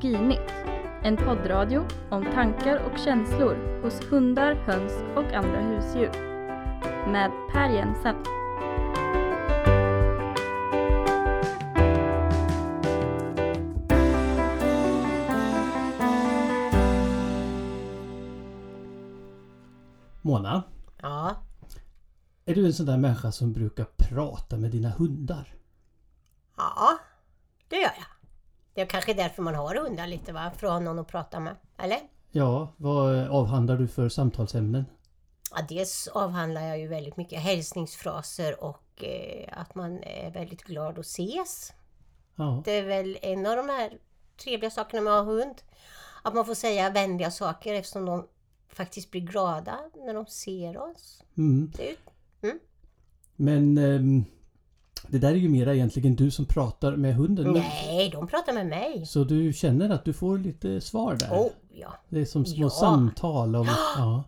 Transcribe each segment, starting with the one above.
Etologinytt, en poddradio om tankar och känslor hos hundar, höns och andra husdjur. Med Per Jensen. Mona, Ja, är du en sån där människa som brukar prata med dina hundar? ja, det gör jag. Det är kanske därför man har hundar lite va? För att ha någon att prata med. Eller? Ja, vad avhandlar du för samtalsämnen? Ja, dels avhandlar jag ju väldigt mycket hälsningsfraser och eh, att man är väldigt glad att ses. Ja, Det är väl en av de här trevliga sakerna med att ha hund. Att man får säga vänliga saker eftersom de faktiskt blir glada när de ser oss. mm. Det är ju Men ehm, det där är ju mera egentligen du som pratar med hunden. Men, Nej, de pratar med mig. så du känner att du får lite svar där? Oh, ja. Det är som små Ja. samtal om... Ja.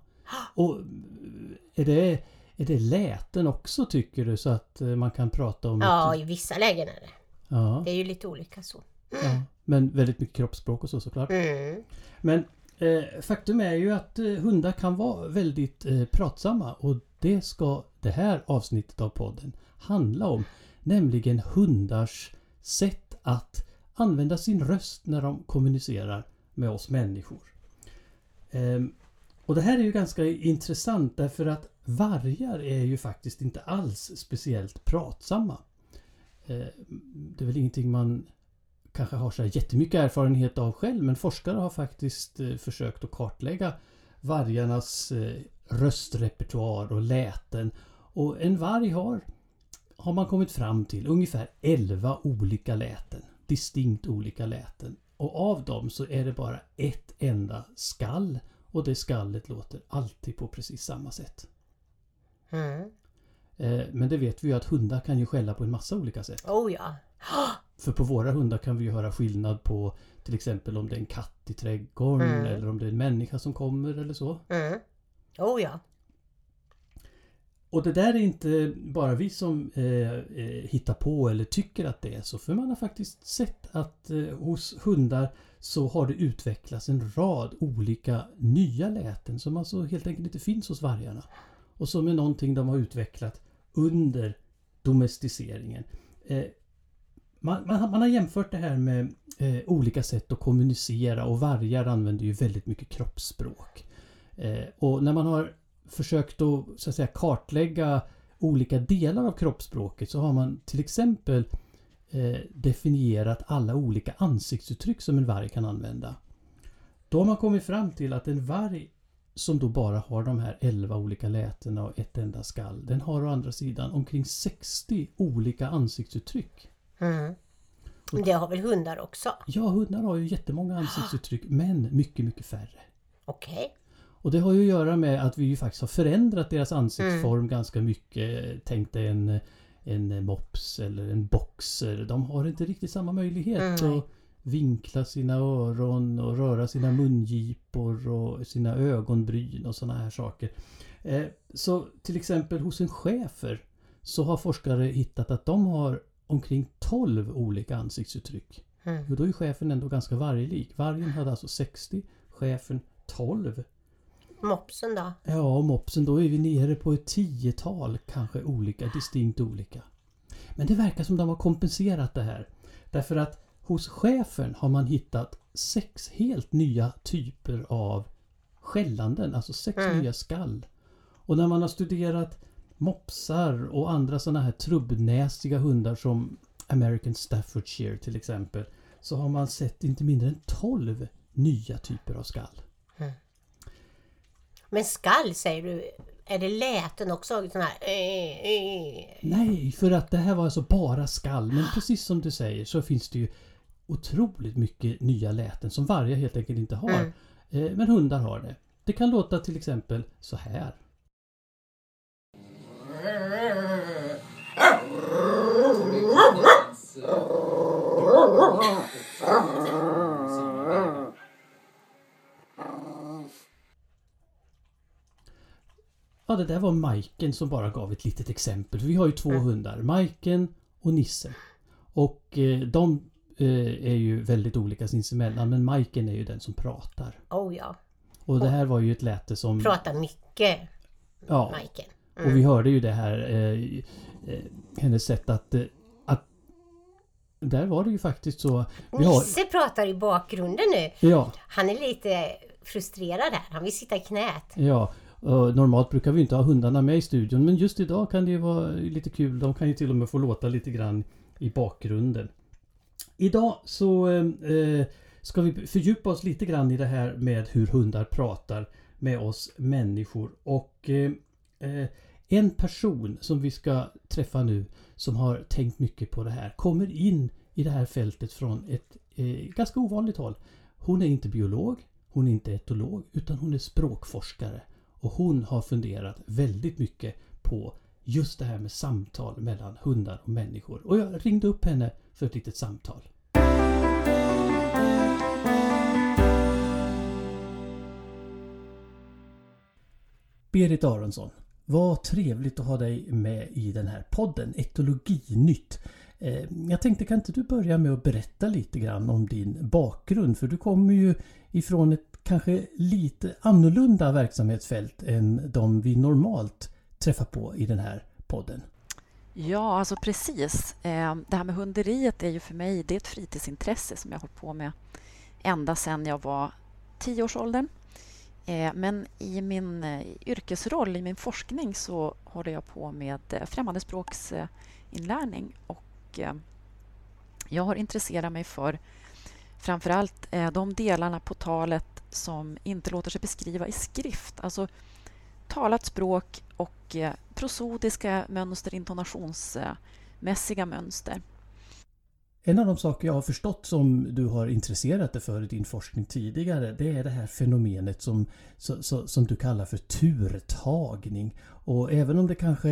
Och är det, är det läten också tycker du så att eh, man kan prata om... ja, ett- i vissa lägen är det. ja, Det är ju lite olika så. ja. Men väldigt mycket kroppsspråk och så såklart. Mm. Men eh, faktum är ju att eh, hundar kan vara väldigt eh, pratsamma och det ska det här avsnittet av podden handla om. Nämligen hundars sätt att använda sin röst när de kommunicerar med oss människor. Ehm, och det här är ju ganska intressant därför att vargar är ju faktiskt inte alls speciellt pratsamma. Ehm, det är väl ingenting man kanske har så här jättemycket erfarenhet av själv men forskare har faktiskt eh, försökt att kartlägga vargarnas eh, röstrepertoar och läten. Och en varg har, har man kommit fram till ungefär 11 olika läten. Distinkt olika läten. Och av dem så är det bara ett enda skall. Och det skallet låter alltid på precis samma sätt. Mm. Eh, Men det vet vi ju att hundar kan ju skälla på en massa olika sätt. Oh ja. För på våra hundar kan vi ju höra skillnad på till exempel om det är en katt i trädgården Mm. eller om det är en människa som kommer eller så. Mm. Oh ja. Och det där är inte bara vi som eh, eh, hittar på eller tycker att det är så. För man har faktiskt sett att eh, hos hundar så har det utvecklats en rad olika nya läten som alltså helt enkelt inte finns hos vargarna. Och som är någonting de har utvecklat under domesticeringen. Eh, man, man, har- man har jämfört det här med eh, olika sätt att kommunicera och vargar använder ju väldigt mycket kroppsspråk. Eh, och när man har försökt att, så att säga, kartlägga olika delar av kroppsspråket så har man till exempel eh, definierat alla olika ansiktsuttryck som en varg kan använda. Då har man kommit fram till att en varg som då bara har de här 11 olika lätena och ett enda skall, den har å andra sidan omkring 60 olika ansiktsuttryck. Mm. Det har väl hundar också? Ja, hundar har ju jättemånga ansiktsuttryck men mycket, mycket färre. Okej. Och det har ju att göra med att vi ju faktiskt har förändrat deras ansiktsform ganska mycket. Tänk dig en, en mops eller en boxer. De har inte riktigt samma möjlighet Mm. att vinkla sina öron och röra sina mungipor och sina ögonbryn och sådana här saker. Eh, Så till exempel hos en schäfer så har forskare hittat att de har omkring 12 olika ansiktsuttryck. Mm. Och då är chefen ändå ganska varglik. Vargen hade alltså 60, chefen 12. Mopsen då? Ja, och mopsen då är vi nere på ett tiotal kanske olika, distinkt olika. Men det verkar som de har kompenserat det här. Därför att hos chefen har man hittat sex helt nya typer av skällanden, alltså sex Mm. nya skall. Och när man har studerat mopsar och andra sådana här trubbnäsiga hundar som American Staffordshire till exempel så har man sett inte mindre än 12 nya typer av skall. Men skall säger du, är det läten också? Sån här... eh, eh. Nej, för att det här var alltså bara skall. Men precis som du säger så finns det ju otroligt mycket nya läten som vargar helt enkelt inte har. Mm. Eh, Men hundar har det. Det kan låta till exempel så här. Ja, det där var Majken som bara gav ett litet exempel. För vi har ju två hundar. Majken och Nisse. Och eh, de eh, är ju väldigt olika sinsemellan men Majken är ju den som pratar. Oh ja. Och det här var ju ett läte som... Pratar mycket, ja, Majken. och vi hörde ju det här eh, eh, hennes sätt att, eh, att... Där var det ju faktiskt så... Vi har, Nisse pratar i bakgrunden nu. ja, Han är lite frustrerad här. Han vill sitta i knät. ja och normalt brukar vi inte ha hundarna med i studion men just idag kan det ju vara lite kul. De kan ju till och med få låta lite grann i bakgrunden. Idag så eh, eh ska vi fördjupa oss lite grann i det här med hur hundar pratar med oss människor. Och eh, eh, en person som vi ska träffa nu som har tänkt mycket på det här kommer in i det här fältet från ett eh, ganska ovanligt håll. Hon är inte biolog, hon är inte etolog utan hon är språkforskare. Och hon har funderat väldigt mycket på just det här med samtal mellan hundar och människor. Och jag ringde upp henne för ett litet samtal. Berit Aronsson, vad trevligt att ha dig med i den här podden Etologinytt. Eh, jag tänkte kan inte du börja med att berätta lite grann om din bakgrund? För du kommer ju ifrån ett kanske lite annorlunda verksamhetsfält än de vi normalt träffar på i den här podden. Ja, alltså precis. Eh, det här med hunderiet är ju för mig det är ett fritidsintresse som jag har hållit på med ända sedan jag var tioårsåldern. Eh, men i min eh, yrkesroll, i min forskning, så håller jag på med främmande språksinlärning. Och jag har intresserat mig för Framförallt eh, de delarna på talet som inte låter sig beskriva i skrift. Alltså talat språk och eh, prosodiska mönster, intonationsmässiga mönster. En av de saker jag har förstått som du har intresserat dig för i din forskning tidigare det är det här fenomenet som, som du kallar för turtagning. Och även om det kanske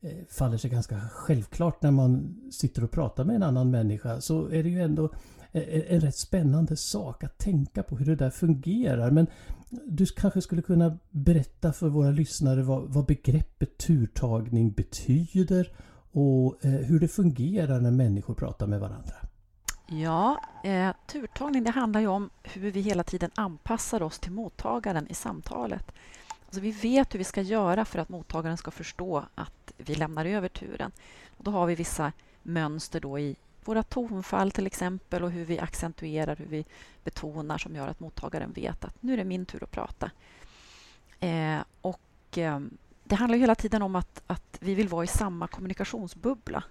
eh, faller sig ganska självklart när man sitter och pratar med en annan människa så är det ju ändå en rätt spännande sak att tänka på hur det där fungerar. Men du kanske skulle kunna berätta för våra lyssnare vad, vad begreppet turtagning betyder och eh, hur det fungerar när människor pratar med varandra. Ja, eh, turtagning det handlar ju om hur vi hela tiden anpassar oss till mottagaren i samtalet. Alltså vi vet hur vi ska göra för att mottagaren ska förstå att vi lämnar över turen. Och då har vi vissa mönster då i våra tonfall till exempel och hur vi accentuerar, hur vi betonar som gör att mottagaren vet att nu är det min tur att prata. Eh, och eh, det handlar ju hela tiden om att, att vi vill vara i samma kommunikationsbubbla.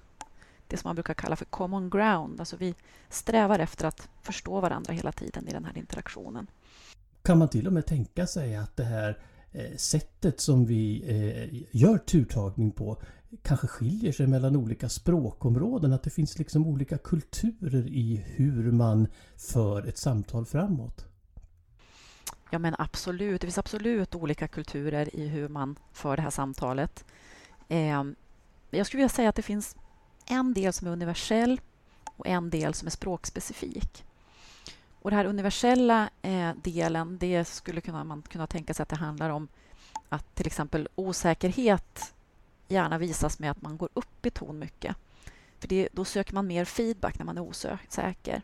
Det som man brukar kalla för common ground. Alltså vi strävar efter att förstå varandra hela tiden i den här interaktionen. Kan man till och med tänka sig att det här eh, sättet som vi eh, gör turtagning på kanske skiljer sig mellan olika språkområden? Att det finns liksom olika kulturer i hur man för ett samtal framåt? Ja, men absolut. Det finns absolut olika kulturer i hur man för det här samtalet. Eh, jag skulle vilja säga att det finns en del som är universell och en del som är språkspecifik. Och den här universella eh, delen, det skulle kunna, man kunna tänka sig att det handlar om att till exempel osäkerhet gärna visas med att man går upp i ton mycket. För det, då söker man mer feedback när man är osäker.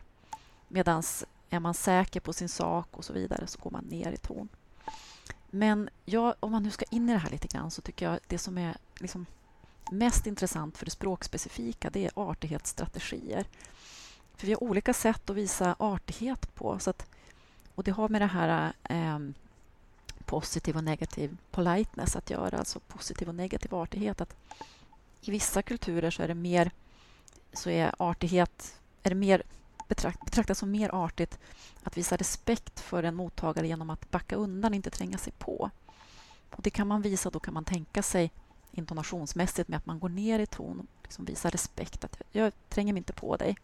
Medan är man säker på sin sak och så vidare så går man ner i ton. Men jag, om man nu ska in i det här lite grann så tycker jag det som är liksom mest intressant för det språkspecifika det är artighetsstrategier. För vi har olika sätt att visa artighet på. Så att, och det har med det här eh, positiv och negativ politeness att göra, alltså positiv och negativ artighet. Att I vissa kulturer så är det mer så är artighet är det mer betrakt, betraktas som mer artigt att visa respekt för en mottagare genom att backa undan, inte tränga sig på. Och Det kan man visa, då kan man tänka sig intonationsmässigt med att man går ner i ton och liksom visar respekt. att Jag tränger mig inte på dig.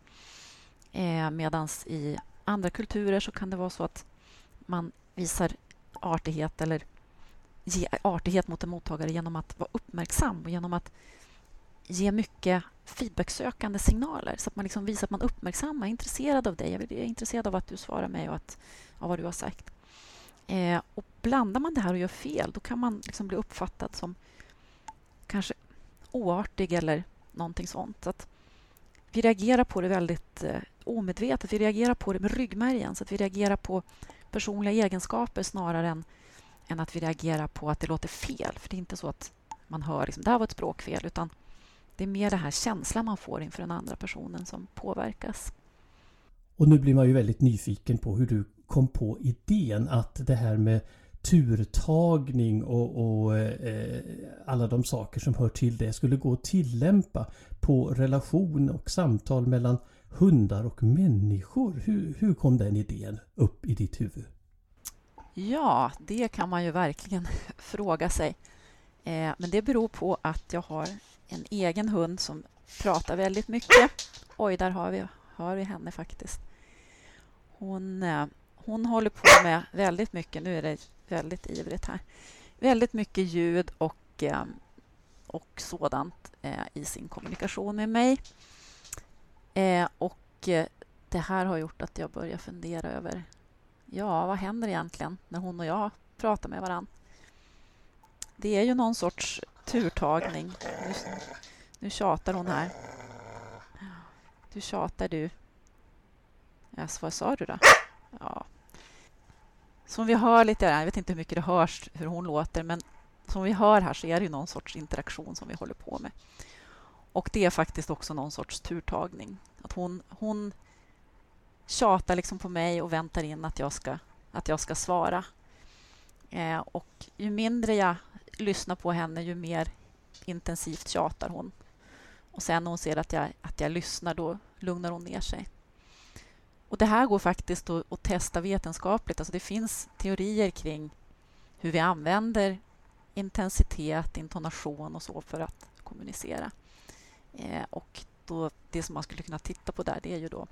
Eh, Medan i andra kulturer så kan det vara så att man visar artighet eller ge artighet mot en mottagare genom att vara uppmärksam och genom att ge mycket feedbacksökande signaler så att man liksom visar att man uppmärksammar, är intresserad av dig. Jag är intresserad av att du svarar mig och att, av vad du har sagt. Eh, och Blandar man det här och gör fel då kan man liksom bli uppfattad som kanske oartig eller någonting sånt. Så att vi reagerar på det väldigt eh, omedvetet. Vi reagerar på det med ryggmärgen. Så att vi reagerar på personliga egenskaper snarare än, än att vi reagerar på att det låter fel. För det är inte så att man hör liksom, det här var ett språkfel. Utan det är mer den här känslan man får inför den andra personen som påverkas. Och nu blir man ju väldigt nyfiken på hur du kom på idén att det här med turtagning och, och eh, alla de saker som hör till det skulle gå att tillämpa på relation och samtal mellan hundar och människor. Hur, hur kom den idén upp i ditt huvud? Ja, det kan man ju verkligen fråga sig. Eh, men det beror på att jag har en egen hund som pratar väldigt mycket. Oj, där har vi, har vi henne faktiskt. Hon, eh, hon håller på med väldigt mycket. Nu är det väldigt ivrigt här. Väldigt mycket ljud och, eh, och sådant eh, i sin kommunikation med mig. Eh, och eh, det här har gjort att jag börjar fundera över ja, vad händer egentligen när hon och jag pratar med varann? Det är ju någon sorts turtagning. Nu, nu tjatar hon här. Du tjatar du. Yes, vad sa du då? Ja, som vi hör lite, jag vet inte hur mycket det hörs hur hon låter, men som vi hör här så är det någon sorts interaktion som vi håller på med. Och det är faktiskt också någon sorts turtagning. Att hon, hon tjatar liksom på mig och väntar in att jag ska, att jag ska svara. Eh, och ju mindre jag lyssnar på henne, ju mer intensivt tjatar hon. Och sen när hon ser att jag, att jag lyssnar, då lugnar hon ner sig. Och Det här går faktiskt att, att testa vetenskapligt. Alltså det finns teorier kring hur vi använder intensitet, intonation och så för att kommunicera. Eh, och då, Det som man skulle kunna titta på där det är ju då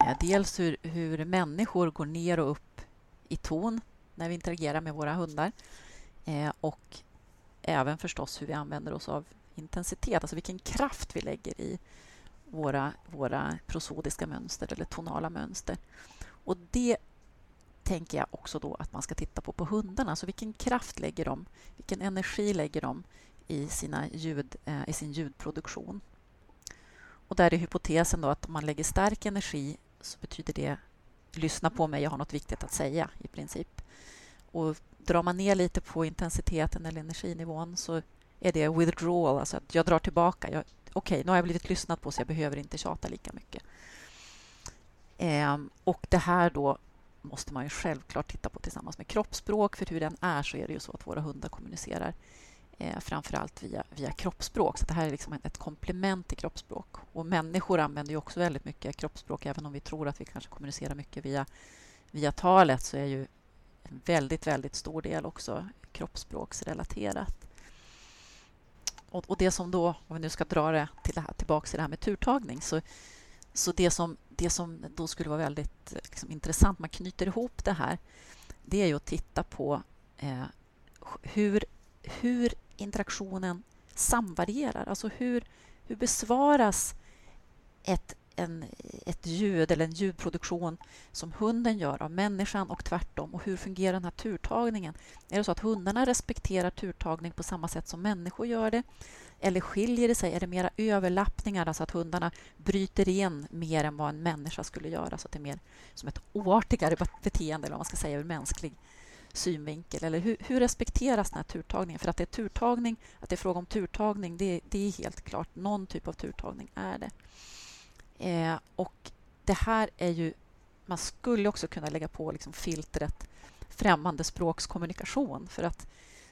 eh, dels hur, hur människor går ner och upp i ton när vi interagerar med våra hundar eh, och även förstås hur vi använder oss av intensitet, alltså vilken kraft vi lägger i våra, våra prosodiska mönster eller tonala mönster. Och det tänker jag också då att man ska titta på på hundarna. Så vilken kraft lägger de? Vilken energi lägger de i, sina ljud, eh, i sin ljudproduktion? Och där är hypotesen då att om man lägger stark energi så betyder det lyssna på mig, jag har något viktigt att säga i princip. Och drar man ner lite på intensiteten eller energinivån så är det withdrawal, alltså att jag drar tillbaka. Jag, okej, okay, nu har jag blivit lyssnat på så jag behöver inte tjata lika mycket. Eh, och det här då måste man ju självklart titta på tillsammans med kroppsspråk. För hur den är så är det ju så att våra hundar kommunicerar eh, framför allt via, via kroppsspråk. Så det här är liksom ett komplement till kroppsspråk. Och människor använder ju också väldigt mycket kroppsspråk. Även om vi tror att vi kanske kommunicerar mycket via, via talet så är ju en väldigt, väldigt stor del också kroppsspråksrelaterat. Och, och, det som då, om vi nu ska dra det, till det här, tillbaka till det här med turtagning, så, så det, som, det som då skulle vara väldigt liksom, intressant, man knyter ihop det här, det är ju att titta på eh, hur, hur interaktionen samvarierar. Alltså hur, hur besvaras ett en, ett ljud eller en ljudproduktion som hunden gör av människan och tvärtom. Och hur fungerar den här turtagningen? Är det så att hundarna respekterar turtagning på samma sätt som människor gör det? Eller skiljer det sig? Är det mera överlappningar, alltså att hundarna bryter in mer än vad en människa skulle göra? Så att det är mer som ett oartigare beteende, eller vad man ska säga, ur mänsklig synvinkel? Eller hur, hur, respekteras den här turtagningen? För att det är turtagning, att det är fråga om turtagning, det, det är helt klart. Någon typ av turtagning är det. Eh, och det här är ju... Man skulle också kunna lägga på liksom filtret främmande språkskommunikation för att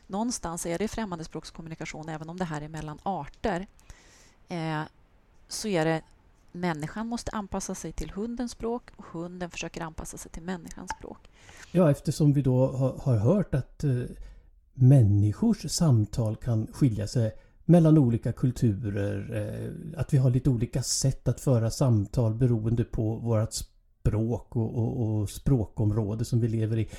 någonstans är det främmande språkskommunikation även om det här är mellan arter. Eh, så är det människan måste anpassa sig till hundens språk och hunden försöker anpassa sig till människans språk. Ja, eftersom vi då har, har hört att eh, människors samtal kan skilja sig mellan olika kulturer. Eh, att vi har lite olika sätt att föra samtal beroende på vårt språk och, och, och, språkområde som vi lever i.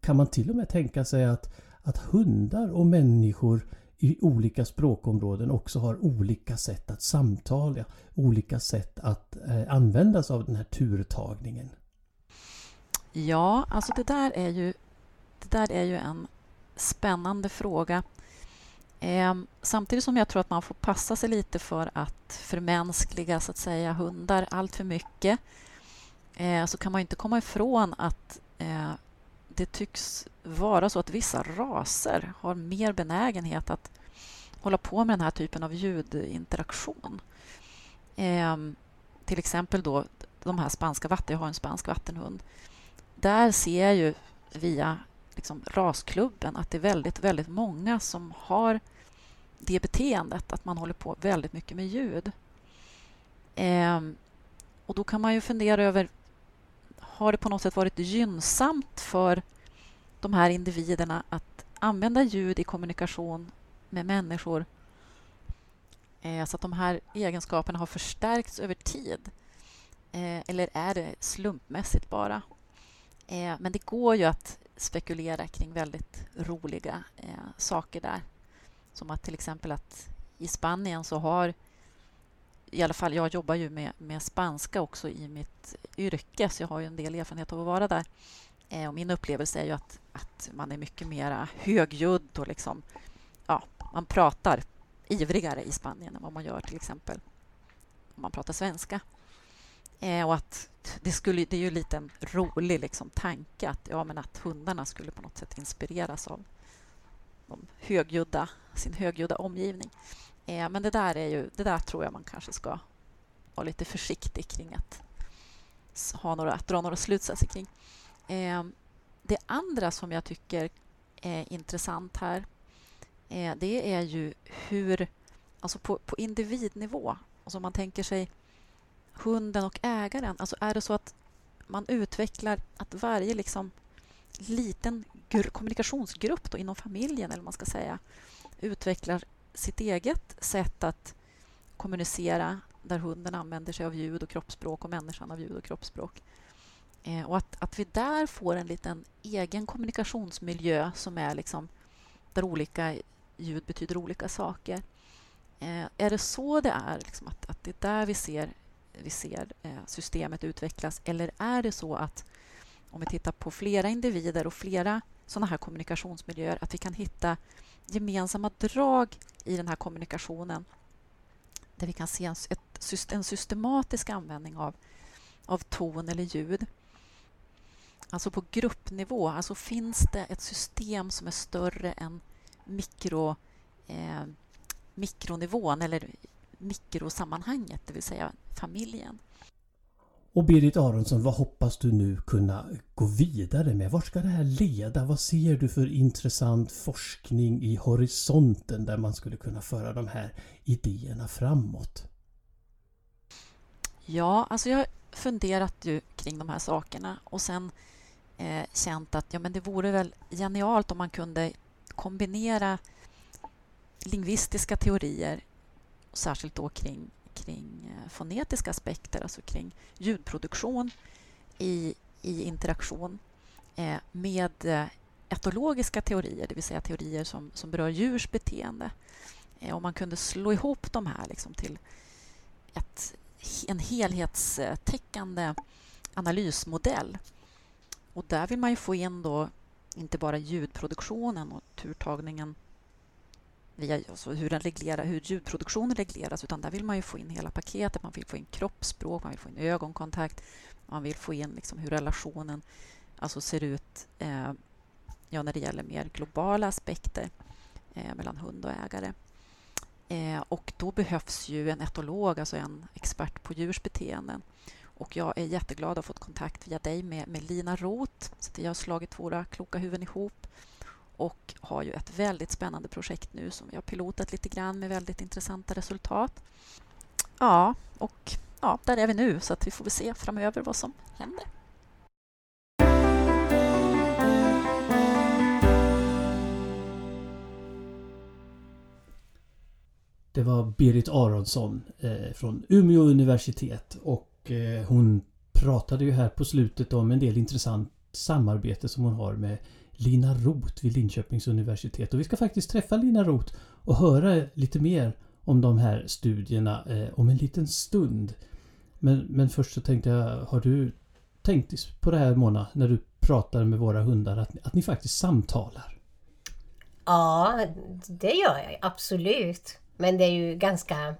Kan man till och med tänka sig att, att hundar och människor i olika språkområden också har olika sätt att samtala, olika sätt att eh, sig av den här turtagningen? Ja, alltså det där är ju, det där är ju en spännande fråga Eh, samtidigt som jag tror att man får passa sig lite för att förmänskliga så att säga, hundar allt för mycket eh, så kan man inte komma ifrån att eh, det tycks vara så att vissa raser har mer benägenhet att hålla på med den här typen av ljudinteraktion. Eh, till exempel då de här spanska vatten, jag har en spansk vattenhund. Där ser jag ju via liksom rasklubben att det är väldigt, väldigt många som har det beteendet att man håller på väldigt mycket med ljud. Eh, och då kan man ju fundera över har det på något sätt varit gynnsamt för de här individerna att använda ljud i kommunikation med människor eh, så att de här egenskaperna har förstärkts över tid? Eh, eller är det slumpmässigt bara? Eh, men det går ju att spekulera kring väldigt roliga eh, saker där. Som att till exempel att i Spanien så har i alla fall, jag jobbar ju med, med spanska också i mitt yrke så jag har ju en del erfarenhet av att vara där. Eh, och min upplevelse är ju att, att man är mycket mer högljudd och liksom, ja, man pratar ivrigare i Spanien än vad man gör till exempel om man pratar svenska. Eh, och att det, skulle, det är ju lite en rolig liksom, tanke att, ja, men att hundarna skulle på något sätt inspireras av de högljudda, sin högljudda omgivning. Eh, men det där, är ju, det där tror jag man kanske ska vara lite försiktig kring att, ha några, att dra några slutsatser kring. Eh, det andra som jag tycker är intressant här eh, det är ju hur, alltså på, på individnivå, alltså om man tänker sig hunden och ägaren, alltså är det så att man utvecklar att varje liksom liten kommunikationsgrupp då inom familjen, eller man ska säga, utvecklar sitt eget sätt att kommunicera där hunden använder sig av ljud och kroppsspråk och människan av ljud och kroppsspråk. Eh, och att, att vi där får en liten egen kommunikationsmiljö som är liksom där olika ljud betyder olika saker. Eh, är det så det är, liksom att, att det är där vi ser, vi ser eh, systemet utvecklas eller är det så att om vi tittar på flera individer och flera sådana här kommunikationsmiljöer att vi kan hitta gemensamma drag i den här kommunikationen där vi kan se en, ett, en systematisk användning av, av ton eller ljud. Alltså på gruppnivå, alltså finns det ett system som är större än mikro, eh, mikronivån eller mikrosammanhanget, det vill säga familjen. Och Berit Aronsson, vad hoppas du nu kunna gå vidare med? Var ska det här leda? Vad ser du för intressant forskning i horisonten där man skulle kunna föra de här idéerna framåt? Ja, alltså jag har funderat ju kring de här sakerna och sen eh, känt att ja, men det vore väl genialt om man kunde kombinera lingvistiska teorier, särskilt då kring kring eh, fonetiska aspekter, alltså kring ljudproduktion i, i interaktion eh, med eh, etologiska teorier, det vill säga teorier som, som berör djurs beteende. Eh, om man kunde slå ihop de här liksom till ett, en helhetstäckande analysmodell. Och där vill man ju få in då inte bara ljudproduktionen och turtagningen via alltså hur, den reglerar, hur ljudproduktionen regleras utan där vill man ju få in hela paketet. Man vill få in kroppsspråk, man vill få in ögonkontakt, man vill få in liksom hur relationen alltså ser ut eh, ja, när det gäller mer globala aspekter eh, mellan hund och ägare. Eh, och då behövs ju en etolog, alltså en expert på djurs beteenden. Och jag är jätteglad att ha fått kontakt via dig med, med Lina Roth. Så vi har slagit våra kloka huvuden ihop och har ju ett väldigt spännande projekt nu som vi har pilotat lite grann med väldigt intressanta resultat. Ja, och ja, där är vi nu så att vi får väl se framöver vad som händer. Det var Berit Aronsson eh, från Umeå universitet och eh, hon pratade ju här på slutet om en del intressant samarbete som hon har med Lina Roth vid Linköpings universitet. Och vi ska faktiskt träffa Lina Roth och höra lite mer om de här studierna eh, om en liten stund. Men, men först så tänkte jag, har du tänkt på det här Mona, när du pratar med våra hundar, att, att ni faktiskt samtalar? Ja, det gör jag absolut. Men det är ju ganska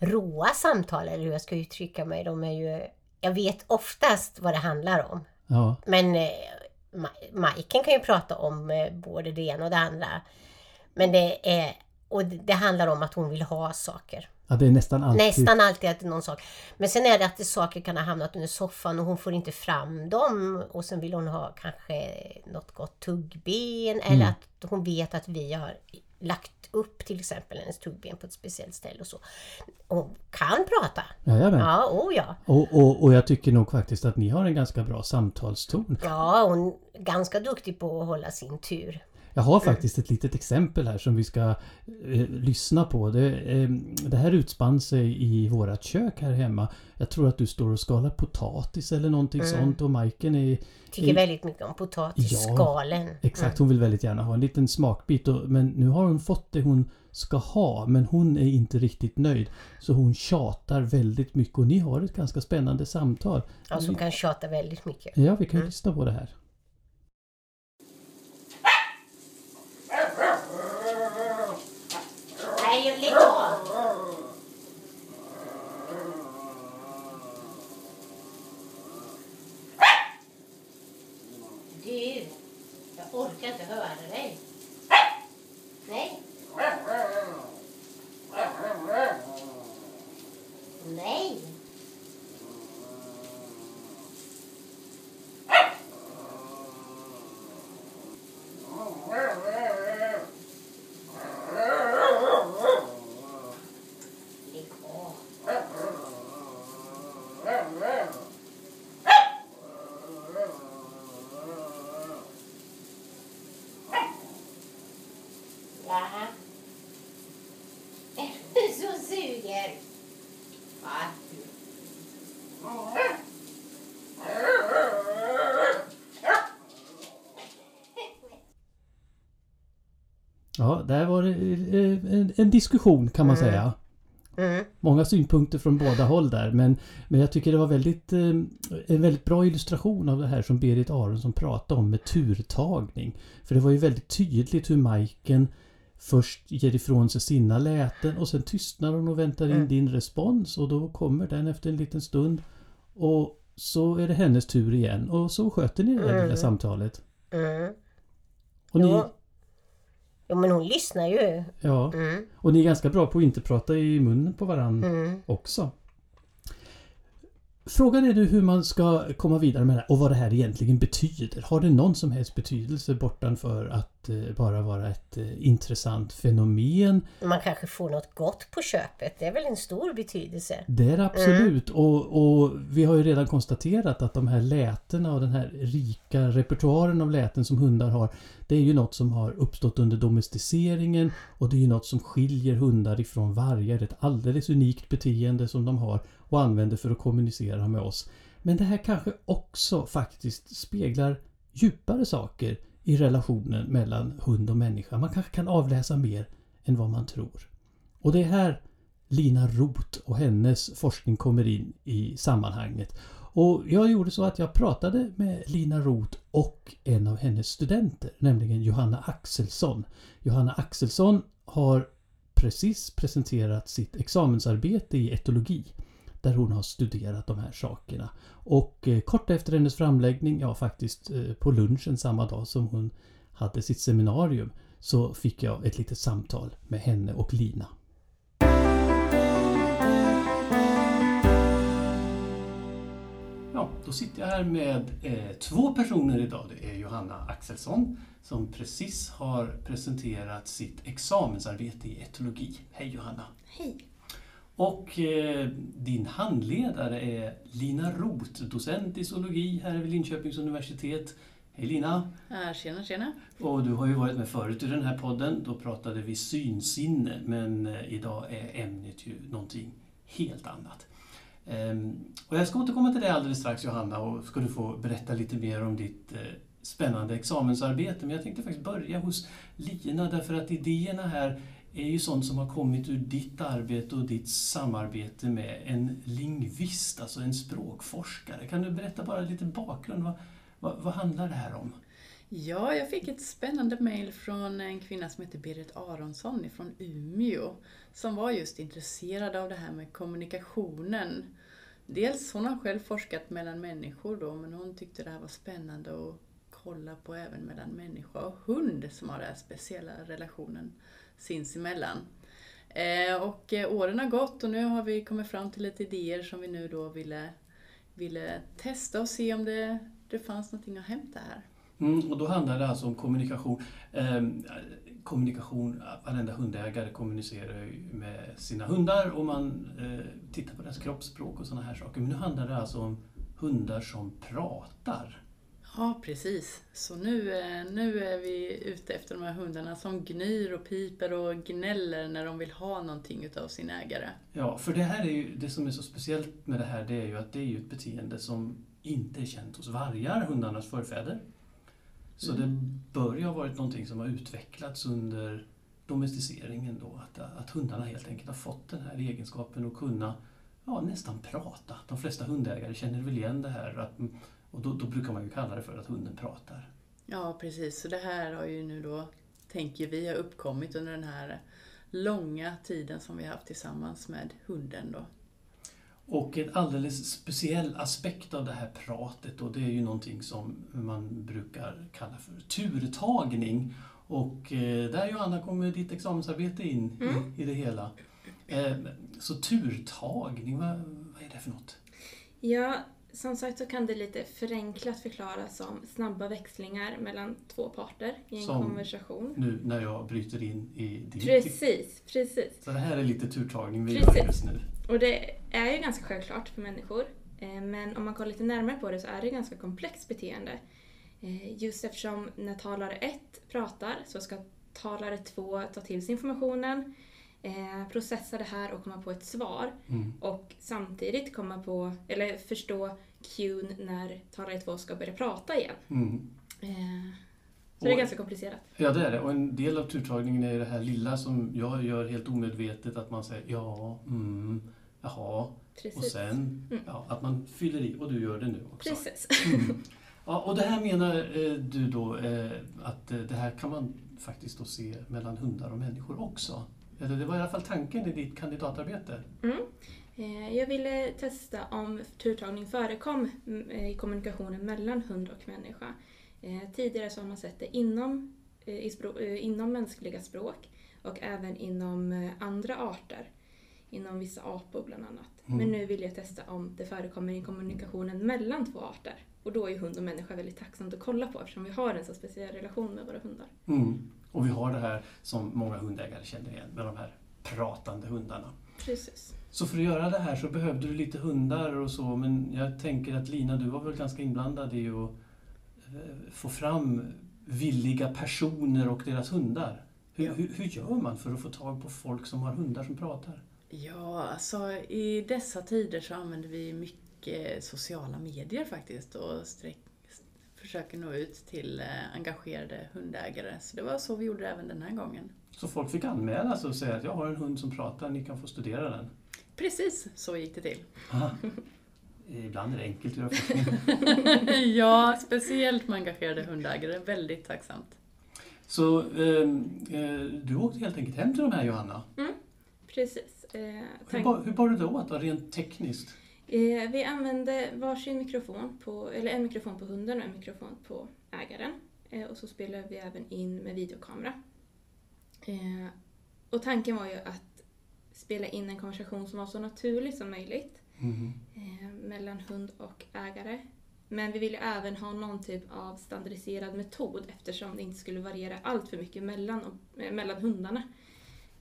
råa samtal, eller hur jag ska uttrycka mig. De är ju, jag vet oftast vad det handlar om. Ja, Men eh, Ma- Majken kan ju prata om eh, både det ena och det andra. Men det är... Och det handlar om att hon vill ha saker. ja det är nästan alltid... Nästan alltid att det är någon sak. Men sen är det att det saker kan ha hamnat under soffan och hon får inte fram dem. Och sen vill hon ha kanske något gott tuggben. Eller att hon vet att vi har lagt upp till exempel hennes tuggben på ett speciellt ställe och så. Hon kan prata. Jajamän. Ja, oh ja. Och, och, och jag tycker nog faktiskt att ni har en ganska bra samtalston. Ja, hon är ganska duktig på att hålla sin tur. Jag har faktiskt ett litet exempel här som vi ska eh, lyssna på. Det, eh, det här utspann sig i vårat kök här hemma. Jag tror att du står och skalar potatis eller någonting sånt och Majken är... Tycker är- väldigt mycket om potatisskalen. Exakt, hon vill väldigt gärna ha en liten smakbit. Och, men nu har hon fått det hon ska ha. Men hon är inte riktigt nöjd. Så hon tjatar väldigt mycket och ni har ett ganska spännande samtal. Ja, som kan tjata väldigt mycket. Ja, vi kan lyssna på det här. Nej, lägg av! Du, jag orkar inte höra dig. Nej. Nej. Lägg av. Jaha. Är du så suger? Va? Ja, där var det eh, en, en diskussion kan man säga. Mm. Många synpunkter från båda håll där men, men jag tycker det var väldigt, eh, en väldigt bra illustration av det här som Berit Aronsson pratade om med turtagning. För det var ju väldigt tydligt hur Majken först ger ifrån sig sina läten och sen tystnar hon och väntar in Mm. din respons och då kommer den efter en liten stund. Och så är det hennes tur igen och så sköter ni det lilla Mm. samtalet. Mm. Och ni, Jo. Men hon lyssnar ju. ja, Mm. och ni är ganska bra på att inte prata i munnen på varandra Mm. också. Frågan är nu hur man ska komma vidare med det här och vad det här egentligen betyder. Har det någon som helst betydelse bortanför att eh, bara vara ett eh, intressant fenomen? Man kanske får något gott på köpet. Det är väl en stor betydelse. Det är det absolut och, och vi har ju redan konstaterat att de här lätena och den här rika repertoaren av läten som hundar har Det är ju något som har uppstått under domesticeringen och det är ju något som skiljer hundar ifrån vargar. Ett alldeles unikt beteende som de har och använder för att kommunicera med oss. Men det här kanske också faktiskt speglar djupare saker i relationen mellan hund och människa. Man kanske kan avläsa mer än vad man tror. Och det är här Lina Roth och hennes forskning kommer in i sammanhanget. Och jag gjorde så att jag pratade med Lina Roth och en av hennes studenter, nämligen Johanna Axelsson. Johanna Axelsson har precis presenterat sitt examensarbete i etologi där hon har studerat de här sakerna. Och eh, kort efter hennes framläggning, ja faktiskt eh, på lunchen samma dag som hon hade sitt seminarium, så fick jag ett litet samtal med henne och Lina. Ja, då sitter jag här med eh, två personer idag. Det är Johanna Axelsson som precis har presenterat sitt examensarbete i etologi. Hej Johanna! Hej. Och eh, din handledare är Lina Roth, docent i zoologi här vid Linköpings universitet. Hej Lina! Ja, tjena, tjena. Och du har ju varit med förut i den här podden. Då pratade vi synsinne men eh, idag är ämnet ju någonting helt annat. Ehm, och jag ska återkomma till det alldeles strax Johanna och ska du få berätta lite mer om ditt eh, spännande examensarbete. Men jag tänkte faktiskt börja hos Lina därför att idéerna här är ju sånt som har kommit ur ditt arbete och ditt samarbete med en lingvist, alltså en språkforskare. Kan du berätta bara lite bakgrund? Vad, vad, vad handlar det här om? Ja, jag fick ett spännande mejl från en kvinna som heter Berit Aronsson från Umeå. Som var just intresserad av det här med kommunikationen. Dels, hon har själv forskat mellan människor då, men hon tyckte det här var spännande och kolla på även mellan människa och hund som har den här speciella relationen sinsemellan. Eh, och eh, åren har gått och nu har vi kommit fram till lite idéer som vi nu då ville, ville testa och se om det, det fanns någonting att hämta här. Mm, och då handlar det alltså om kommunikation. Eh, kommunikation, varenda hundägare kommunicerar ju med sina hundar och man eh, tittar på deras kroppsspråk och sådana här saker. Men nu handlar det alltså om hundar som pratar. Ja, precis. Så nu, eh, nu är vi ute efter de här hundarna som gnyr och piper och gnäller när de vill ha någonting utav sin ägare. Ja, för det här är ju, det som är så speciellt med det här det är ju att det är ju ett beteende som inte är känt hos vargar, hundarnas förfäder. Så Mm. det bör ju ha varit någonting som har utvecklats under domesticeringen då, att, att hundarna helt enkelt har fått den här egenskapen att kunna ja, nästan prata. De flesta hundägare känner väl igen det här att, och då, då brukar man ju kalla det för att hunden pratar. Ja, precis. Så det här har ju nu då, tänker vi, har uppkommit under den här långa tiden som vi har haft tillsammans med hunden då. Och en alldeles speciell aspekt av det här pratet då, det är ju någonting som man brukar kalla för turtagning. Och eh, där Johanna kommer ditt examensarbete in Mm. i, det hela. Eh, så turtagning, vad, vad är det för något? Ja, som sagt så kan det lite förenklat förklaras som snabba växlingar mellan två parter i en Som- konversation. Nu när jag bryter in i din Precis, precis. Så det här är lite turtagning vi Precis. gör just nu. Och det är ju ganska självklart för människor. eh, Men om man kollar lite närmare på det så är det ett ganska komplext beteende. Eh, Just eftersom när talare 1 pratar så ska talare 2 ta till sig informationen, eh, processa det här och komma på ett svar. Mm. Och samtidigt komma på, eller förstå cuen när talare 2 ska börja prata igen. Mm. Eh, Så det är Och- ganska komplicerat. Ja, det är det. Och en del av turtagningen är det här lilla som jag gör helt omedvetet, att man säger ja, mm, jaha, och Precis. sen Mm. ja, att man fyller i, och du gör det nu också. Precis. Mm. Ja, och det här menar eh, du då att det här kan man faktiskt då se mellan hundar och människor också? Eller det var i alla fall tanken i ditt kandidatarbete? Mm. Eh, Jag ville testa om turtagning förekom mm, i kommunikationen mellan hund och människa. Eh, Tidigare så har man sett det inom, eh, inom mänskliga språk och även inom andra arter. Inom vissa apor bland annat. Mm. Men nu vill jag testa om det förekommer i kommunikationen mellan två arter. Och då är hund och människa väldigt tacksamt att kolla på eftersom vi har en så speciell relation med våra hundar. Mm. Och vi har det här som många hundägare känner igen med de här pratande hundarna. Precis. Så för att göra det här så behövde du lite hundar och så, men jag tänker att Lina, du var väl ganska inblandad i att eh, få fram villiga personer och deras hundar. Hur, Ja. hur, hur gör man för att få tag på folk som har hundar som pratar? Ja, alltså i dessa tider så använder vi mycket sociala medier faktiskt och sträck, försöker nå ut till eh, engagerade hundägare. Så det var så vi gjorde även den här gången. Så folk fick anmäla sig och säga att jag har en hund som pratar, ni kan få studera den. Precis så gick det till. Aha. Ibland är det enkelt att göra ja, speciellt med engagerade hundägare. Väldigt tacksamt. Så eh, eh, du åkte helt enkelt hem till de här Johanna. Precis. Eh, Hur, bar, hur bar du det åt då, rent tekniskt? Eh, vi använde varsin mikrofon, på, eller en mikrofon på hunden och en mikrofon på ägaren. Eh, och så spelade vi även in med videokamera. Eh, och tanken var ju att spela in en konversation som var så naturlig som möjligt eh, mellan hund och ägare. Men vi ville även ha någon typ av standardiserad metod eftersom det inte skulle variera allt för mycket mellan, och- eh, mellan hundarna.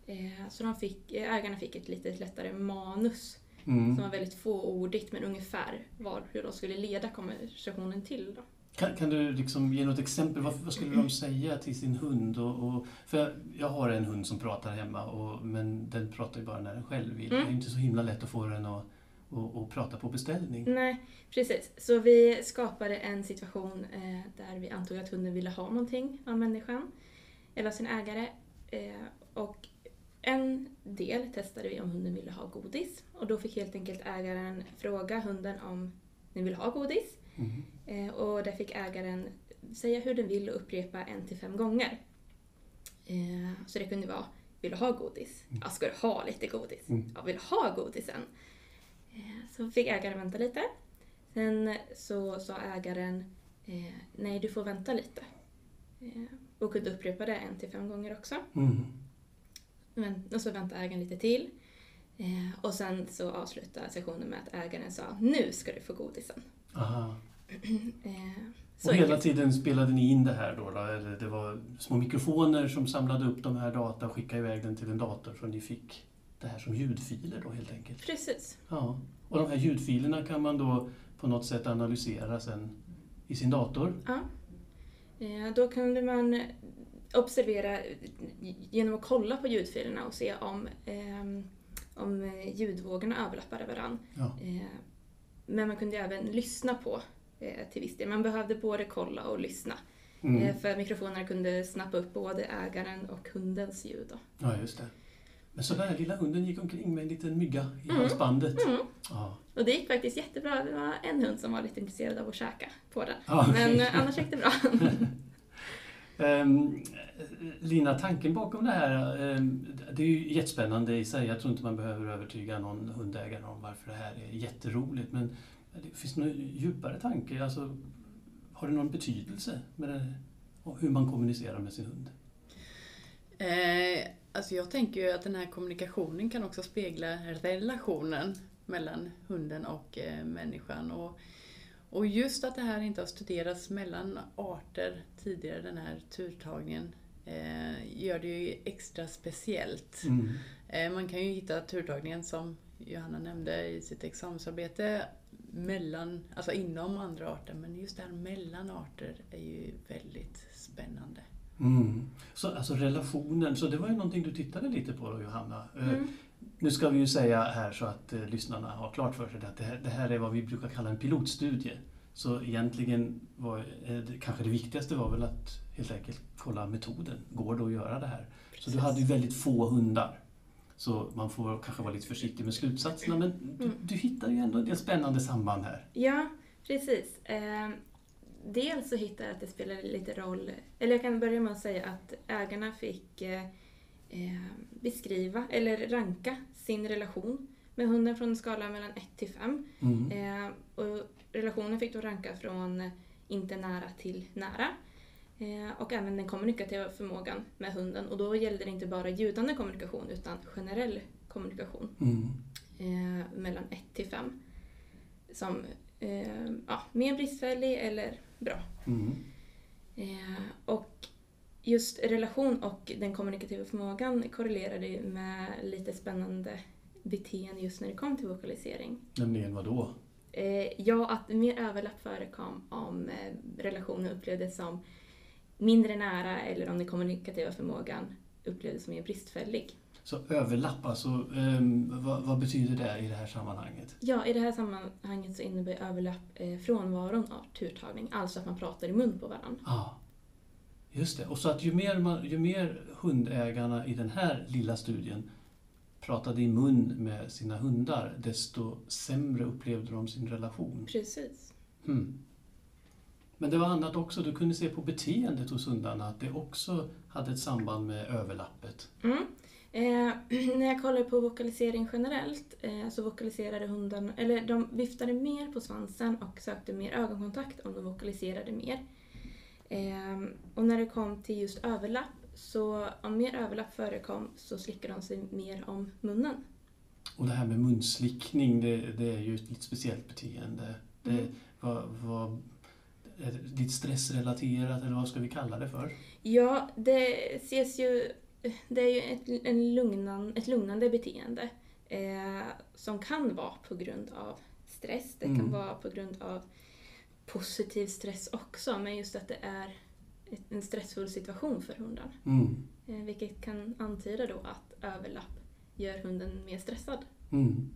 Eh, så de fick, ägarna fick ett lite lättare manus Mm. som var väldigt fåordigt men ungefär var hur de skulle leda konversationen till. Då. Kan, kan du liksom ge något exempel? Vad, vad skulle de säga till sin hund? Och, och, för jag, jag har en hund som pratar hemma, och, men den pratar ju bara när den själv vill. Mm. Det är inte så himla lätt att få den att och, och prata på beställning. Nej, precis. Så vi skapade en situation eh, där vi antog att hunden ville ha någonting av människan, eller av sin ägare. Eh, och en del testade vi om hunden ville ha godis och då fick helt enkelt ägaren fråga hunden om den vill ha godis. Mhm. Eh, och där fick ägaren säga hur den vill och upprepa en till fem gånger. Eh, så det kunde vara, vill du ha godis? Ja, ska du ha lite godis? Mm. Ja, vill du ha godisen? Eh, så fick ägaren vänta lite. Sen så sa ägaren, eh, nej du får vänta lite. Eh, och kunde upprepa det en till fem gånger också. Mm. Men, och så väntade ägaren lite till. Eh, och sen så avslutade sessionen med att ägaren sa, nu ska du få godisen. Aha. Eh, Och hela tiden spelade ni in det här då, då? Eller det var små mikrofoner som samlade upp de här data och skickade iväg den till en dator så ni fick det här som ljudfiler då helt enkelt? Precis. Ja. Och de här ljudfilerna kan man då på något sätt analysera sen i sin dator? Ja. Eh, Då kunde man observera genom att kolla på ljudfilerna och se om, ehm, om eh, ljudvågorna överlappade varandra. Ja. Men man kunde även lyssna på eh, till viss del. Man behövde både kolla och lyssna. Mm. Eh, För mikrofonerna kunde snappa upp både ägaren och hundens ljud. Då. ja, just det. Men så den här lilla hunden gick omkring med en liten mygga i Mm. halsbandet? Mm. Ja. Och det gick faktiskt jättebra. Det var en hund som var lite intresserad av att käka på den. Ja. Men eh, annars gick det bra. Ehm, Lina, tanken bakom det här, ehm, det är ju jättespännande i sig. Jag tror inte man behöver övertyga någon hundägare om varför det här är jätteroligt. Men det finns någon djupare tanke? Alltså, har det någon betydelse med det, hur man kommunicerar med sin hund? Eh, alltså jag tänker ju att den här kommunikationen kan också spegla relationen mellan hunden och eh, människan. Och, och just att det här inte har studerats mellan arter tidigare, den här turtagningen, eh, gör det ju extra speciellt. Mm. Eh, man kan ju hitta turtagningen som Johanna nämnde i sitt examensarbete mellan, alltså inom andra arter, men just det här mellan arter är ju väldigt spännande. Mm. Så, alltså relationen, så det var ju någonting du tittade lite på då Johanna. Eh, Mm. Nu ska vi ju säga här så att eh, lyssnarna har klart för sig att det här, det här är vad vi brukar kalla en pilotstudie. Så egentligen var eh, kanske det viktigaste var väl att helt enkelt kolla metoden. Går det att göra det här? Så du hade ju väldigt få hundar. Så man får kanske vara lite försiktig med slutsatserna men du, Mm. du hittar ju ändå en del spännande samband här. Ja, precis. Eh, dels så hittade jag att det spelade lite roll, eller jag kan börja med att säga att ägarna fick eh, beskriva eller ranka sin relation med hunden från en skala mellan 1 till 5. Mm. Eh, och relationen fick då ranka från eh, inte nära till nära. Eh, och även den kommunikativa förmågan med hunden. Och då gällde det inte bara ljudande kommunikation utan generell kommunikation Mm. eh, mellan 1 till 5. Som eh, ja, mer bristfällig eller bra. Mm. Eh, och just relation och den kommunikativa förmågan korrelerade ju med lite spännande beteende just när det kom till vokalisering. Nämligen vad då? Eh, ja, att mer överlapp förekom om eh, relationen upplevdes som mindre nära eller om den kommunikativa förmågan upplevdes som mer bristfällig. Så överlapp, alltså, ehm, vad, vad betyder det i det här sammanhanget? Ja, i det här sammanhanget så innebär överlapp eh, frånvaron av turtagning, alltså att man pratar i mun på varandra. Ja, just det. Och så att ju mer, man, ju mer hundägarna i den här lilla studien pratade i mun med sina hundar, desto sämre upplevde de sin relation. Precis. Mm. Men det var annat också, du kunde se på beteendet hos hundarna att det också hade ett samband med överlappet. Mm. Eh, när jag kollar på vokalisering generellt eh, så vokaliserade hunden, eller de viftade mer på svansen och sökte mer ögonkontakt om de vokaliserade mer. Eh, och när det kom till just överlapp, så om mer överlapp förekom så slickade de sig mer om munnen. Och det här med munslickning, det, det är ju ett lite speciellt beteende. Det Mm. var, var är det lite stressrelaterat, eller vad ska vi kalla det för? Ja, det ses ju... Det är ju ett, en lugnan, ett lugnande beteende eh, som kan vara på grund av stress. Det kan Mm. vara på grund av positiv stress också, men just att det är en stressfull situation för hunden. Mm. Eh, vilket kan antyda då att överlapp gör hunden mer stressad. Mm.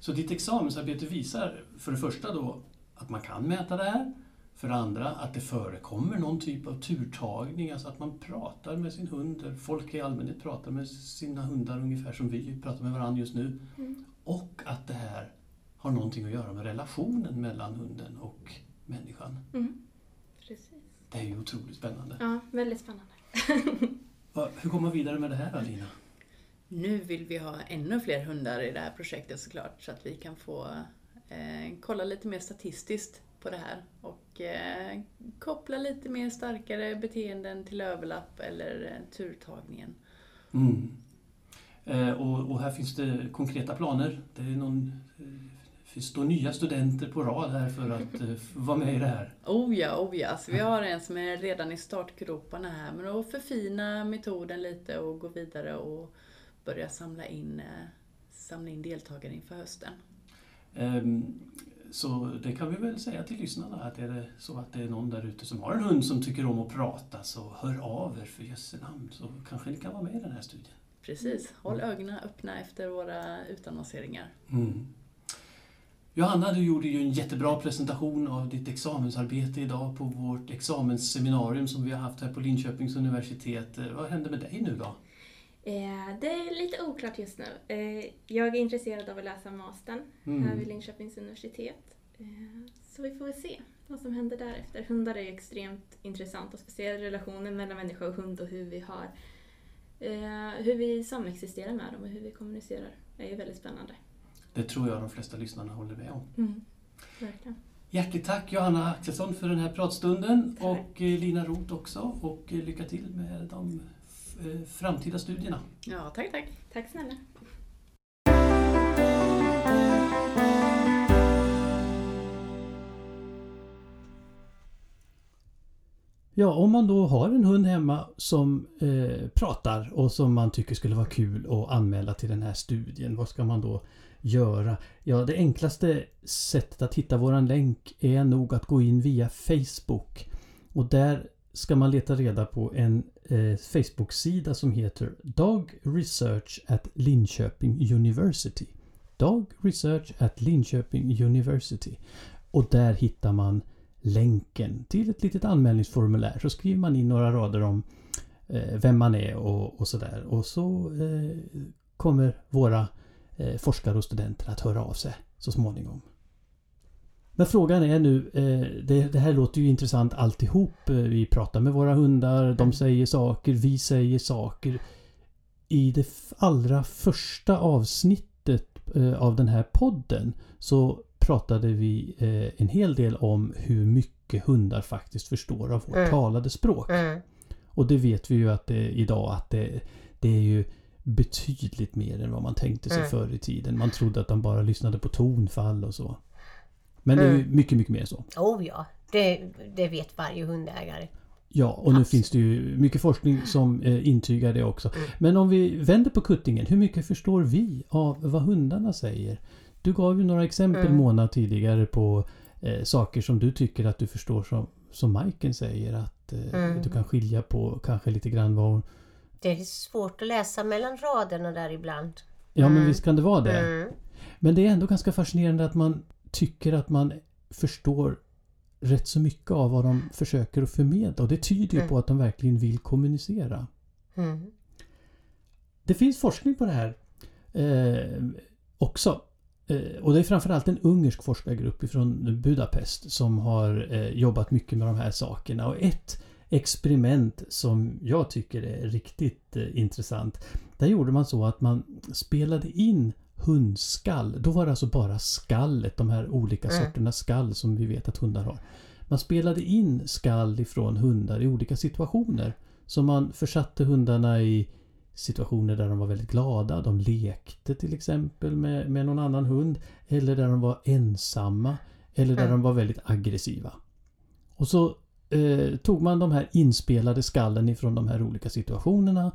Så ditt examensarbete visar för det första då att man kan mäta det här. För det andra att det förekommer någon typ av turtagning, alltså att man pratar med sin hund. Folk i allmänhet pratar med sina hundar ungefär som vi pratar med varandra just nu. Mm. Och att det här har någonting att göra med relationen mellan hunden och människan. Mm. Precis. Det är ju otroligt spännande. Ja, väldigt spännande. Hur går man vidare med det här då, Lina? Nu vill vi ha ännu fler hundar i det här projektet såklart så att vi kan få eh, kolla lite mer statistiskt på det här och eh, koppla lite mer starkare beteenden till överlapp eller eh, turtagningen. Mm. Eh, och, och här finns det konkreta planer. Det är någon, det nya studenter på rad här för att eh, vara med i det här. Oh ja, oh ja. Så vi har en som är redan i startgroparna här men att förfina metoden lite och gå vidare och börja samla in, eh, samla in deltagare inför hösten. Ehm, Så det kan vi väl säga till lyssnarna att är det så att det är någon där ute som har en hund som tycker om att prata så hör av er för jösse namn så kanske ni kan vara med i den här studien. Precis, håll ögonen öppna efter våra utannonseringar. Mm. Johanna, du gjorde ju en jättebra presentation av ditt examensarbete idag på vårt examensseminarium som vi har haft här på Linköpings universitet. Eh, Vad hände med dig nu då? Eh, det är lite oklart just nu. Eh, jag är intresserad av att läsa mastern Mm. här vid Linköpings universitet. Så vi får väl se vad som händer därefter. Hundar är extremt intressant och speciellt relationen mellan människa och hund och hur vi har hur vi samexisterar med dem och hur vi kommunicerar. Det är ju väldigt spännande. Det tror jag de flesta lyssnarna håller med om. Mm. Verkligen. Hjärtligt tack Johanna Axelsson för den här pratstunden Tack. och eh, Lina Roth också och eh, lycka till med de eh, framtida studierna. Ja, tack, tack. Tack snälla. Ja, om man då har en hund hemma som eh, pratar och som man tycker skulle vara kul att anmäla till den här studien, vad ska man då göra? Ja, det enklaste sättet att hitta våran länk är nog att gå in via Facebook. Och där ska man leta reda på en eh, Facebook-sida som heter Dog Research at Linköping University. Dog Research at Linköping University. Och där hittar man länken till ett litet anmälningsformulär. Så skriver man in några rader om eh, vem man är och, och sådär. Och så eh, kommer våra eh, forskare och studenter att höra av sig så småningom. Men frågan är nu, eh, det, här låter ju intressant alltihop. Eh, Vi pratar med våra hundar, de säger saker, vi säger saker. I det allra första avsnittet eh, av den här podden så pratade vi eh, en hel del om hur mycket hundar faktiskt förstår av vårt Mm. talade språk. Mm. Och det vet vi ju att det, idag att det, det är ju betydligt mer än vad man tänkte sig Mm. förr i tiden. Man trodde att de bara lyssnade på tonfall och så. Men det är Mm. mycket, mycket mer så. Oh ja, det, det vet varje hundägare. Ja, och nu Absolut. finns det ju mycket forskning som eh, intygar det också. Mm. Men om vi vänder på kuttingen, hur mycket förstår vi av vad hundarna säger? Du gav ju några exempel Mm. Mona tidigare på eh, saker som du tycker att du förstår som, som Majken säger. Att eh, Mm. du kan skilja på kanske lite grann vad hon... Det är svårt att läsa mellan raderna där ibland. Ja men Mm. visst kan det vara det. Mm. Men det är ändå ganska fascinerande att man tycker att man förstår rätt så mycket av vad de försöker att förmedla. Och det tyder ju Mm. på att de verkligen vill kommunicera. Mm. Det finns forskning på det här eh, också. Eh, och det är framförallt en ungersk forskargrupp från Budapest som har eh, jobbat mycket med de här sakerna. Och ett experiment som jag tycker är riktigt eh, intressant. Där gjorde man så att man spelade in hundskall. Då var det alltså bara skallet, de här olika Mm. sorterna skall som vi vet att hundar har. Man spelade in skall ifrån hundar i olika situationer. Så man försatte hundarna i situationer där de var väldigt glada. De lekte till exempel med, med någon annan hund. Eller där de var ensamma. Eller där Mm. de var väldigt aggressiva. Och så eh, tog man de här inspelade skallen ifrån de här olika situationerna.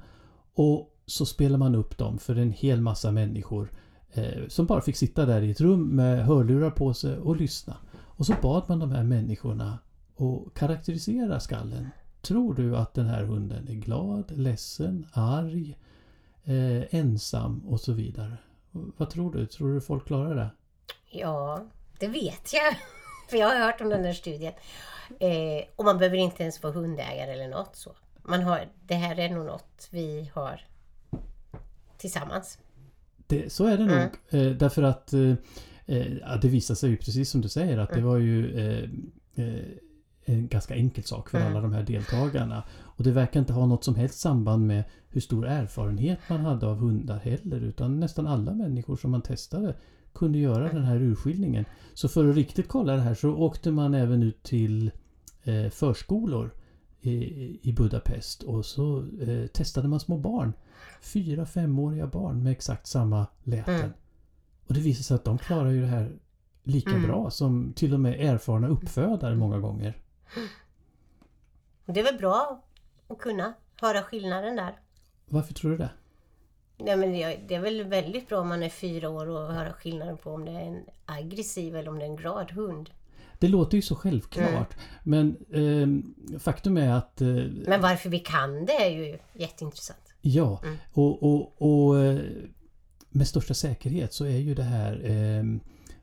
Och så spelade man upp dem för en hel massa människor. Eh, som bara fick sitta där i ett rum med hörlurar på sig och lyssna. Och så bad man de här människorna att karaktärisera skallen. Tror du att den här hunden är glad, ledsen, arg, eh, ensam och så vidare? Vad tror du? Tror du folk klarar det? Ja, det vet jag. För jag har hört om den där studien. Eh, och man behöver inte ens vara hundägare eller något så. Man har, det här är nog något vi har tillsammans. Det, så är det Mm. nog. Eh, därför att eh, eh, det visar sig ju precis som du säger att det Mm. var ju eh, eh, en ganska enkel sak för Mm. alla de här deltagarna. Och det verkar inte ha något som helst samband med hur stor erfarenhet man hade av hundar heller. Utan nästan alla människor som man testade kunde göra den här urskiljningen. Så för att riktigt kolla det här så åkte man även ut till eh, förskolor i, i Budapest och så eh, testade man små barn. Fyra, femåriga barn med exakt samma läten. Mm. Och det visade sig att de klarar ju det här lika Mm. bra som till och med erfarna uppfödare många gånger. Det är väl bra att kunna höra skillnaden där. Varför tror du det? Nej, men det är väl väldigt bra om man är fyra år och höra skillnaden på om det är en aggressiv eller om det är en glad hund. Det låter ju så självklart. Men ehm, faktum är att eh, Men varför vi kan det är ju jätteintressant. Ja, Mm. och, och, och eh, med största säkerhet så är ju det här eh,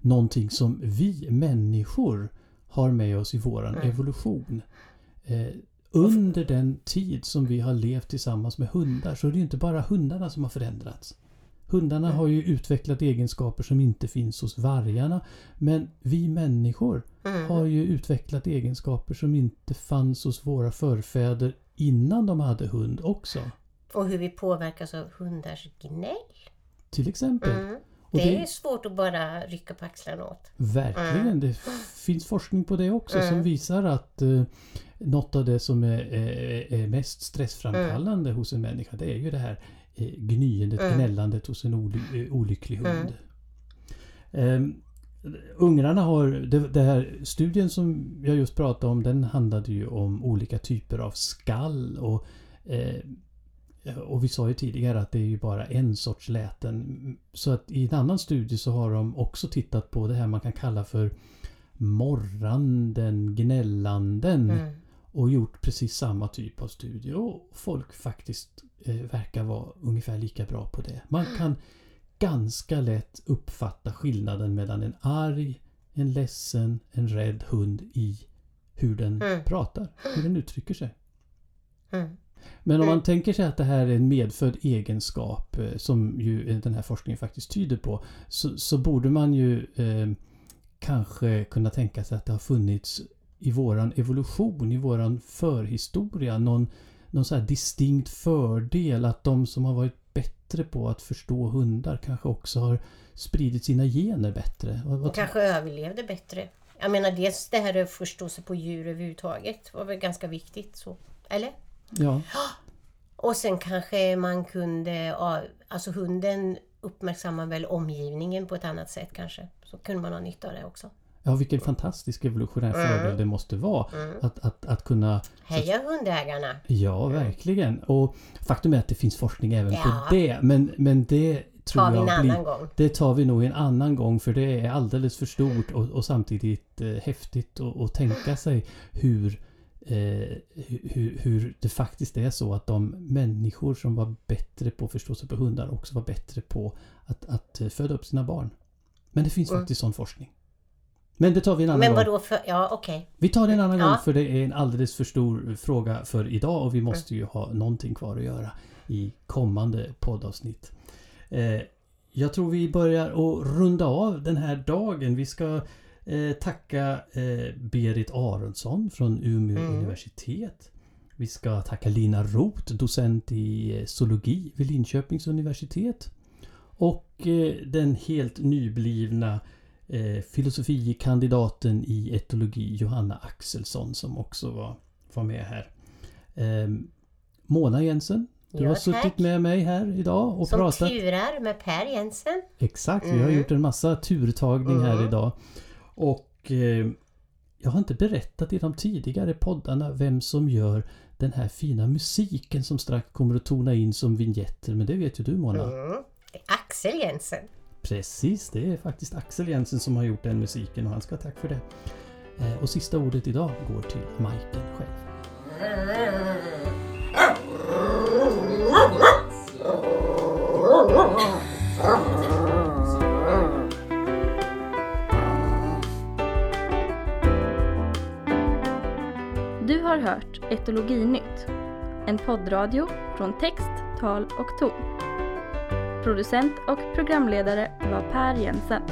någonting som vi människor har med oss i våran Mm. evolution. Eh, under den tid som vi har levt tillsammans med hundar så är det ju inte bara hundarna som har förändrats. Hundarna Mm. har ju utvecklat egenskaper som inte finns hos vargarna. Men vi människor Mm. har ju utvecklat egenskaper som inte fanns hos våra förfäder innan de hade hund också. Och hur vi påverkas av hundars gnäll. Till exempel. Mm. Det det- är svårt att bara rycka på axlarna åt. Verkligen. Mm. Det finns forskning på det också som Mm. visar att eh, något av det som är, är, är mest stressframkallande hos en människa det är ju det här eh, gnyendet, Mm. gnällandet hos en oly, eh, olycklig hund. Mm. Ehm, ungrarna har, det, det här studien som jag just pratade om den handlade ju om olika typer av skall och eh, och vi sa ju tidigare att det är ju bara en sorts läten. Så att i en annan studie så har de också tittat på det här man kan kalla för morranden, gnällanden. Mm. Och gjort precis samma typ av studie. Och folk faktiskt eh, verkar vara ungefär lika bra på det. Man kan ganska lätt uppfatta skillnaden mellan en arg, en ledsen, en rädd hund i hur den Mm. pratar, hur den uttrycker sig. Mm. Men om man Mm. tänker sig att det här är en medfödd egenskap eh, som ju eh, den här forskningen faktiskt tyder på. Så, så borde man ju eh, kanske kunna tänka sig att det har funnits i våran evolution, i våran förhistoria någon, någon så distinkt fördel att de som har varit bättre på att förstå hundar kanske också har spridit sina gener bättre. Vad, vad, kanske överlevde bättre. Jag menar dels det här att förstå sig på djur överhuvudtaget var väl ganska viktigt. Så. Eller? ja, Och sen kanske man kunde, alltså hunden uppmärksammar väl omgivningen på ett annat sätt kanske. Så kunde man ha nytta av det också. Ja, vilken fantastisk evolutionär Mm. fördel det måste vara Mm. att, att, att kunna Heja hundägarna! Ja, verkligen. Och faktum är att det finns forskning även Ja. på det. Men, men det tror Tar vi en jag annan blir, gång. Det tar vi nog en annan gång för det är alldeles för stort och, och samtidigt eh, häftigt att att tänka sig hur, eh, hur, hur det faktiskt är så att de människor som var bättre på att förstå sig på hundar också var bättre på att, att eh, föda upp sina barn. Men det finns Mm. faktiskt sån forskning. Men det tar vi en annan Men gång. vadå för... Ja, okej. Vi tar det en annan Ja. gång för det är en alldeles för stor fråga för idag och vi måste ju ha någonting kvar att göra i kommande poddavsnitt. Eh, jag tror vi börjar att runda av den här dagen. Vi ska eh, tacka eh, Berit Aronsson från Umeå Mm. universitet. Vi ska tacka Lina Roth, docent i eh, zoologi vid Linköpings universitet. Och eh, den helt nyblivna eh, filosofikandidaten i etologi Johanna Axelsson som också var, var med här. Eh, Mona Jensen, du Ja, har suttit tack. med mig här idag och Som pratat. turar med Per Jensen. Exakt, vi har Mm. gjort en massa turtagning här Mm. idag. Och eh, jag har inte berättat i de tidigare poddarna vem som gör den här fina musiken som strax kommer att tona in som vignetter. Men det vet ju du Mona. Mm. Axel Jensen. Precis, det är faktiskt Axel Jensen som har gjort den musiken och han ska ha tack för det. Eh, och sista ordet idag går till Majken själv. Du har hört Etologinytt, en poddradio från text, tal och ton. Producent och programledare var Per Jensen.